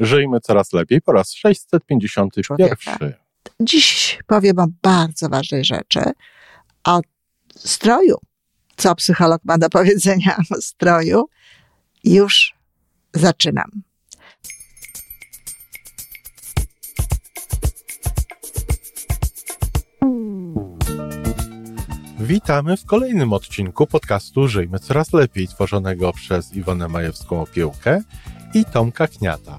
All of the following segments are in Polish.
Żyjmy coraz lepiej po raz 651. Człowieka. Dziś powiem o bardzo ważnej rzeczy. O stroju. Co psycholog ma do powiedzenia o stroju? Już zaczynam. Witamy w kolejnym odcinku podcastu Żyjmy Coraz Lepiej, tworzonego przez Iwonę Majewską-Opiełkę i Tomka Kniata.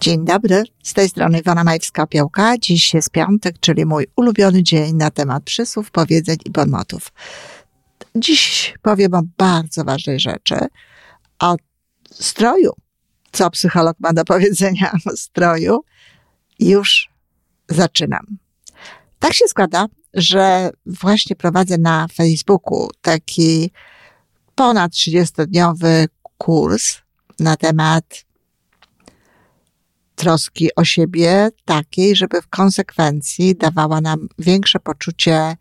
Dzień dobry, z tej strony Iwona Majewska-Piołka. Dziś jest piątek, czyli mój ulubiony dzień na temat przysłów, powiedzeń i bonmotów. Dziś powiem o bardzo ważnej rzeczy, o stroju. Co psycholog ma do powiedzenia o stroju? Już zaczynam. Tak się składa, że właśnie prowadzę na Facebooku taki ponad 30-dniowy kurs na temat troski o siebie, takiej, żeby w konsekwencji dawała nam większe poczucie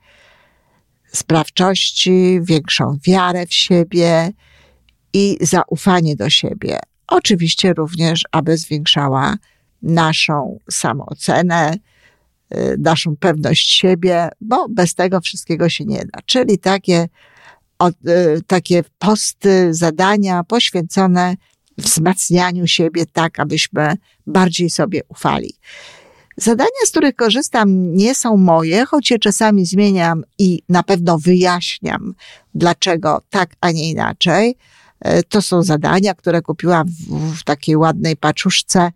sprawczości, większą wiarę w siebie i zaufanie do siebie. Oczywiście również, aby zwiększała naszą samoocenę, y, naszą pewność siebie, bo bez tego wszystkiego się nie da. Czyli takie, y, takie posty, zadania poświęcone wzmacnianiu siebie tak, abyśmy bardziej sobie ufali. Zadania, z których korzystam, nie są moje, choć je czasami zmieniam i na pewno wyjaśniam, dlaczego tak, a nie inaczej. E, to są zadania, które kupiłam w, w takiej ładnej paczuszce,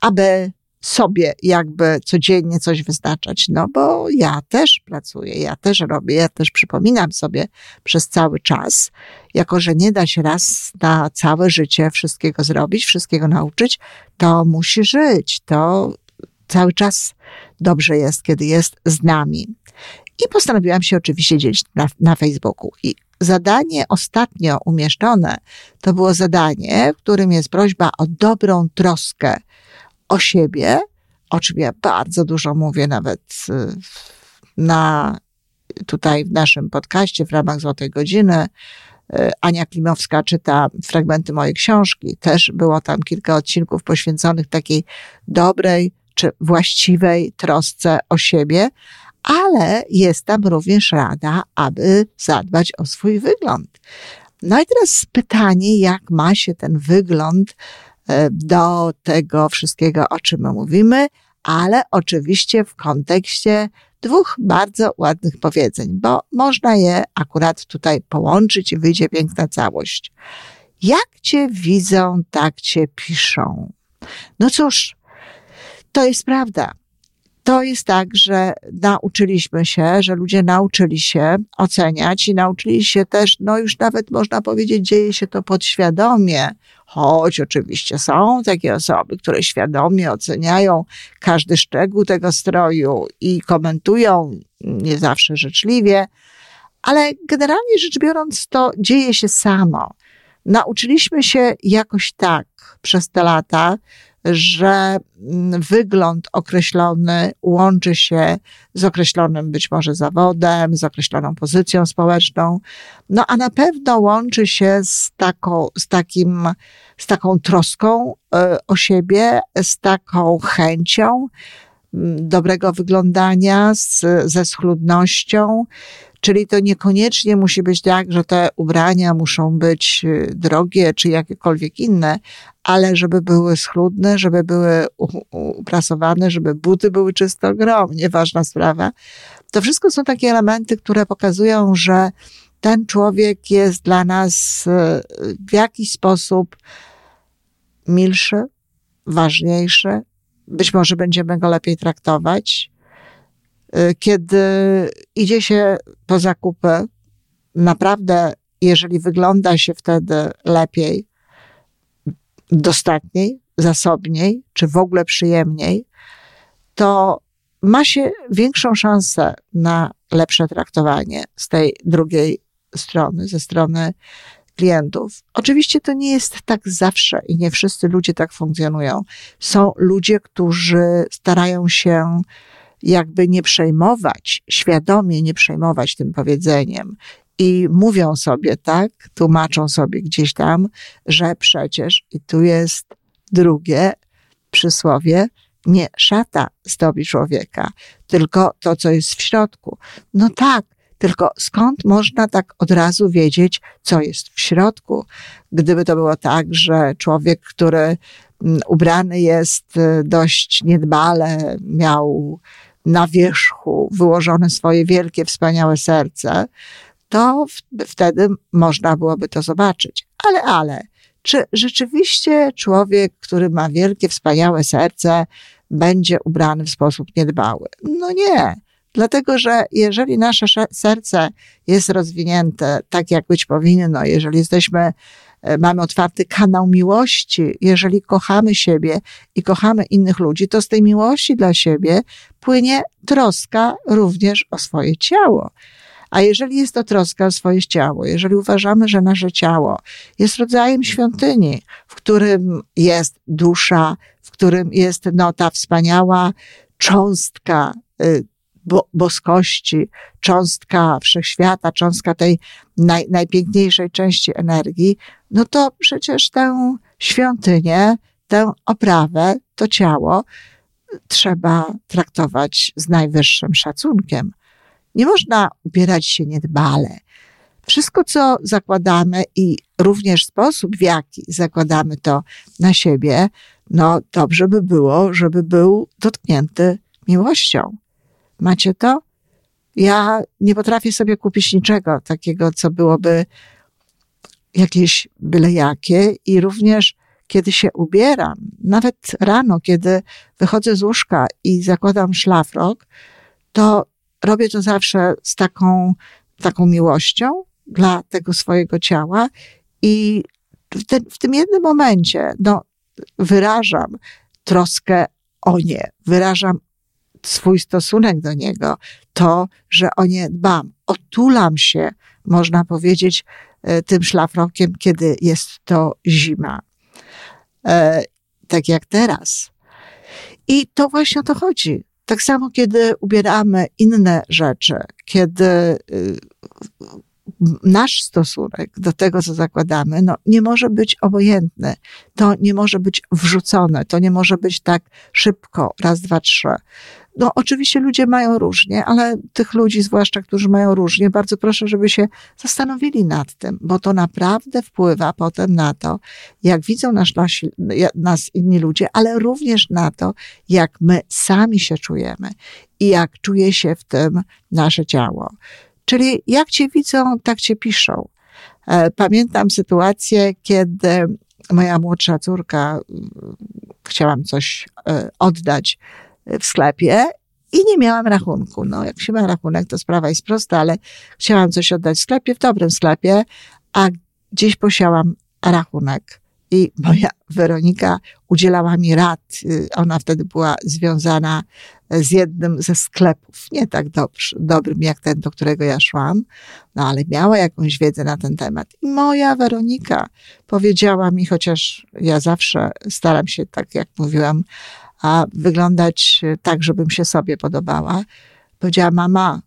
aby sobie jakby codziennie coś wyznaczać, no bo ja też pracuję, ja też robię, ja też przypominam sobie przez cały czas, jako że nie da się raz na całe życie wszystkiego zrobić, wszystkiego nauczyć, to musi żyć, to cały czas dobrze jest, kiedy jest z nami. I postanowiłam się oczywiście dzielić na, na Facebooku. I zadanie ostatnio umieszczone to było zadanie, w którym jest prośba o dobrą troskę o siebie, o czym ja bardzo dużo mówię nawet y, na, tutaj w naszym podcaście w ramach Złotej Godziny. Y, Ania Klimowska czyta fragmenty mojej książki. Też było tam kilka odcinków poświęconych takiej dobrej czy właściwej trosce o siebie, ale jest tam również rada, aby zadbać o swój wygląd. No i teraz pytanie, jak ma się ten wygląd do tego wszystkiego, o czym mówimy, ale oczywiście w kontekście dwóch bardzo ładnych powiedzeń, bo można je akurat tutaj połączyć i wyjdzie piękna całość. Jak cię widzą, tak cię piszą. No cóż, to jest prawda to jest tak, że nauczyliśmy się, że ludzie nauczyli się oceniać i nauczyli się też, no już nawet można powiedzieć, dzieje się to podświadomie, choć oczywiście są takie osoby, które świadomie oceniają każdy szczegół tego stroju i komentują nie zawsze życzliwie, ale generalnie rzecz biorąc, to dzieje się samo. Nauczyliśmy się jakoś tak przez te lata, że mm, wygląd określony łączy się z określonym być może zawodem, z określoną pozycją społeczną, no a na pewno łączy się z taką, z takim, z taką troską e, o siebie, z taką chęcią mm, dobrego wyglądania, z, ze schludnością, Czyli to niekoniecznie musi być tak, że te ubrania muszą być y, drogie czy jakiekolwiek inne, ale żeby były schludne, żeby były uprasowane, żeby buty były czysto grom, nieważna sprawa. To wszystko są takie elementy, które pokazują, że ten człowiek jest dla nas y, w jakiś sposób milszy, ważniejszy. Być może będziemy go lepiej traktować kiedy idzie się po zakupy, naprawdę, jeżeli wygląda się wtedy lepiej, dostatniej, zasobniej, czy w ogóle przyjemniej, to ma się większą szansę na lepsze traktowanie z tej drugiej strony, ze strony klientów. Oczywiście to nie jest tak zawsze i nie wszyscy ludzie tak funkcjonują. Są ludzie, którzy starają się jakby nie przejmować, świadomie nie przejmować tym powiedzeniem i mówią sobie, tak, tłumaczą sobie gdzieś tam, że przecież, i tu jest drugie przysłowie, nie szata zdobi człowieka, tylko to, co jest w środku. No tak, tylko skąd można tak od razu wiedzieć, co jest w środku? Gdyby to było tak, że człowiek, który mm, ubrany jest y, dość niedbale, miał na wierzchu wyłożone swoje wielkie, wspaniałe serce, to w, wtedy można byłoby to zobaczyć. Ale, ale, czy rzeczywiście człowiek, który ma wielkie, wspaniałe serce, będzie ubrany w sposób niedbały? No nie. Dlatego, że jeżeli nasze serce jest rozwinięte tak, jak być powinno, jeżeli jesteśmy, e, mamy otwarty kanał miłości, jeżeli kochamy siebie i kochamy innych ludzi, to z tej miłości dla siebie płynie troska również o swoje ciało. A jeżeli jest to troska o swoje ciało, jeżeli uważamy, że nasze ciało jest rodzajem świątyni, w którym jest dusza, w którym jest no, ta wspaniała cząstka y, boskości, cząstka wszechświata, cząstka tej naj, najpiękniejszej części energii, no to przecież tę świątynię, tę oprawę, to ciało trzeba traktować z najwyższym szacunkiem. Nie można ubierać się niedbale. Wszystko, co zakładamy i również sposób, w jaki zakładamy to na siebie, no dobrze by było, żeby był dotknięty miłością. Macie to? Ja nie potrafię sobie kupić niczego takiego, co byłoby jakieś byle jakie i również kiedy się ubieram, nawet rano, kiedy wychodzę z łóżka i zakładam szlafrok, to robię to zawsze z taką, taką miłością dla tego swojego ciała i w, ten, w tym jednym momencie, no, wyrażam troskę o nie, wyrażam swój stosunek do niego, to, że o nie dbam. Otulam się, można powiedzieć, e, tym szlafrokiem, kiedy jest to zima. E, tak jak teraz. I to właśnie o to chodzi. Tak samo, kiedy ubieramy inne rzeczy, kiedy y, nasz stosunek do tego, co zakładamy, no, nie może być obojętny. To nie może być wrzucone, to nie może być tak szybko, raz, dwa, trzy. No, oczywiście ludzie mają różnie, ale tych ludzi, zwłaszcza, którzy mają różnie, bardzo proszę, żeby się zastanowili nad tym, bo to naprawdę wpływa potem na to, jak widzą nas, nas inni ludzie, ale również na to, jak my sami się czujemy i jak czuje się w tym nasze ciało. Czyli jak cię widzą, tak cię piszą. E, pamiętam sytuację, kiedy moja młodsza córka chciałam coś e, oddać w sklepie i nie miałam rachunku. No, jak się ma rachunek, to sprawa jest prosta, ale chciałam coś oddać w sklepie, w dobrym sklepie, a gdzieś posiałam rachunek. I moja Weronika udzielała mi rad. Ona wtedy była związana z jednym ze sklepów, nie tak dobrze, dobrym jak ten, do którego ja szłam, no ale miała jakąś wiedzę na ten temat. I moja Weronika powiedziała mi, chociaż ja zawsze staram się, tak jak mówiłam, a wyglądać tak, żebym się sobie podobała. Powiedziała, mama,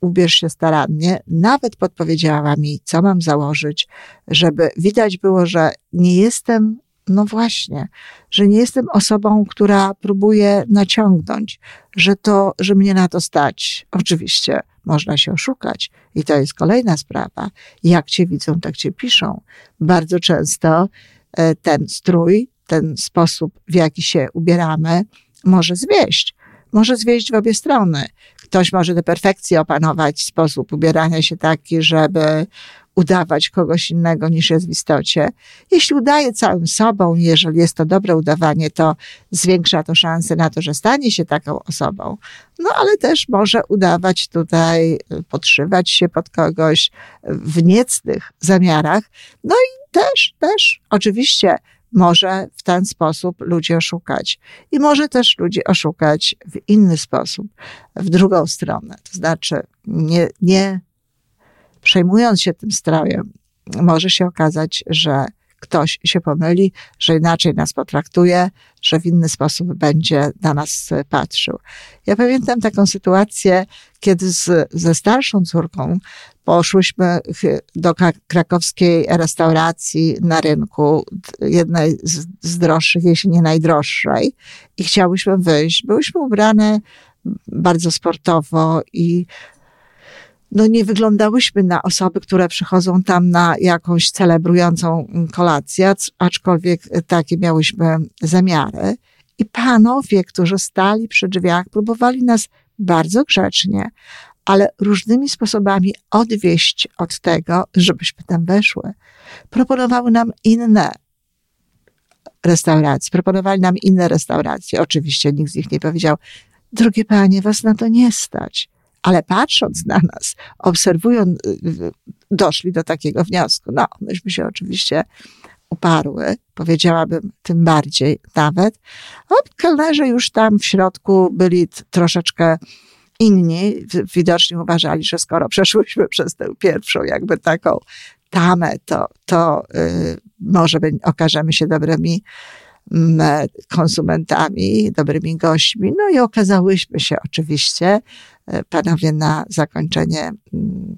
ubierz się starannie. Nawet podpowiedziała mi, co mam założyć, żeby widać było, że nie jestem, no właśnie, że nie jestem osobą, która próbuje naciągnąć, że to, że mnie na to stać. Oczywiście można się oszukać i to jest kolejna sprawa. Jak cię widzą, tak cię piszą. Bardzo często e, ten strój, ten sposób, w jaki się ubieramy, może zwieść. Może zwieść w obie strony. Ktoś może do perfekcji opanować sposób ubierania się taki, żeby udawać kogoś innego niż jest w istocie. Jeśli udaje całym sobą, jeżeli jest to dobre udawanie, to zwiększa to szanse na to, że stanie się taką osobą. No ale też może udawać tutaj, podszywać się pod kogoś w niecnych zamiarach. No i też, też oczywiście może w ten sposób ludzi oszukać. I może też ludzi oszukać w inny sposób, w drugą stronę. To znaczy, nie, nie przejmując się tym strojem, może się okazać, że ktoś się pomyli, że inaczej nas potraktuje, że w inny sposób będzie na nas patrzył. Ja pamiętam taką sytuację, kiedy z, ze starszą córką poszłyśmy do krakowskiej restauracji na rynku, jednej z, z droższych, jeśli nie najdroższej, i chciałyśmy wyjść. Byłyśmy ubrane bardzo sportowo i no nie wyglądałyśmy na osoby, które przychodzą tam na jakąś celebrującą kolację, aczkolwiek takie miałyśmy zamiary. I panowie, którzy stali przy drzwiach, próbowali nas bardzo grzecznie, ale różnymi sposobami odwieść od tego, żebyśmy tam weszły. Proponowały nam inne restauracje, proponowali nam inne restauracje. Oczywiście nikt z nich nie powiedział, drogie panie, was na to nie stać ale patrząc na nas, obserwując, doszli do takiego wniosku. No, myśmy się oczywiście uparły, powiedziałabym tym bardziej nawet. O, kelnerzy już tam w środku byli troszeczkę inni. Widocznie uważali, że skoro przeszłyśmy przez tę pierwszą jakby taką tamę, to, to yy, może by, okażemy się dobrymi mm, konsumentami, dobrymi gośćmi. No i okazałyśmy się oczywiście E, panowie na zakończenie,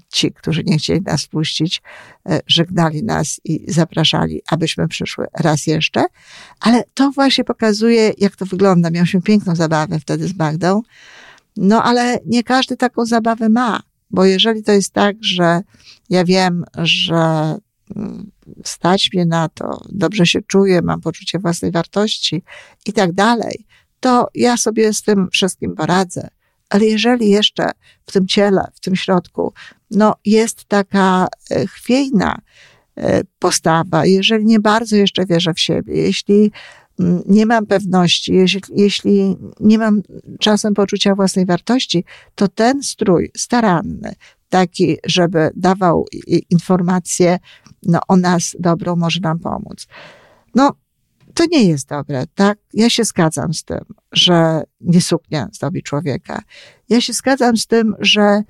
ci, którzy nie chcieli nas puścić, e, żegnali nas i zapraszali, abyśmy przyszły raz jeszcze. Ale to właśnie pokazuje, jak to wygląda. Miał piękną zabawę wtedy z Magdą. No ale nie każdy taką zabawę ma, bo jeżeli to jest tak, że ja wiem, że stać mnie na to, dobrze się czuję, mam poczucie własnej wartości i tak dalej, to ja sobie z tym wszystkim poradzę. Ale jeżeli jeszcze w tym ciele, w tym środku, no jest taka e, chwiejna e, postawa, jeżeli nie bardzo jeszcze wierzę w siebie, jeśli mm, nie mam pewności, jeśli, jeśli nie mam czasem poczucia własnej wartości, to ten strój staranny, taki, żeby dawał informacje no, o nas dobrą, może nam pomóc. No, to nie jest dobre, tak? Ja się zgadzam z tym, że nie suknia zdobi człowieka. Ja się zgadzam z tym, że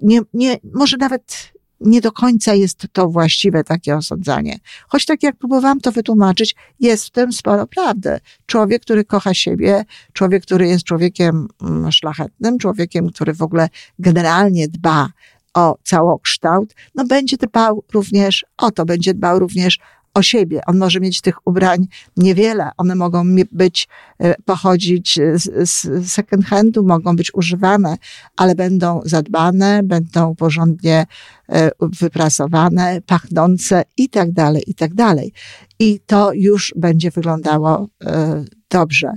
nie, nie, może nawet nie do końca jest to właściwe takie osądzanie. Choć tak jak próbowałam to wytłumaczyć, jest w tym sporo prawdy. Człowiek, który kocha siebie, człowiek, który jest człowiekiem mm, szlachetnym, człowiekiem, który w ogóle generalnie dba o całokształt, no będzie dbał również o to, będzie dbał również o siebie. On może mieć tych ubrań niewiele. One mogą być, e, pochodzić z, z second handu, mogą być używane, ale będą zadbane, będą porządnie e, wyprasowane, pachnące i tak dalej, i tak dalej. I to już będzie wyglądało e, dobrze.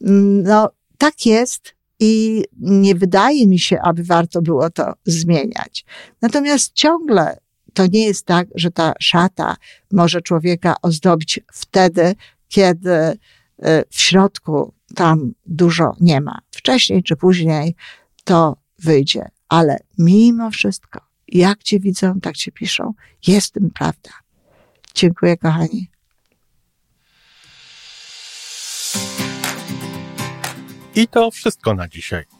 No, tak jest i nie wydaje mi się, aby warto było to zmieniać. Natomiast ciągle to nie jest tak, że ta szata może człowieka ozdobić wtedy, kiedy e, w środku tam dużo nie ma. Wcześniej czy później to wyjdzie. Ale mimo wszystko, jak cię widzą, tak cię piszą. Jest tym prawda. Dziękuję, kochani. I to wszystko na dzisiaj.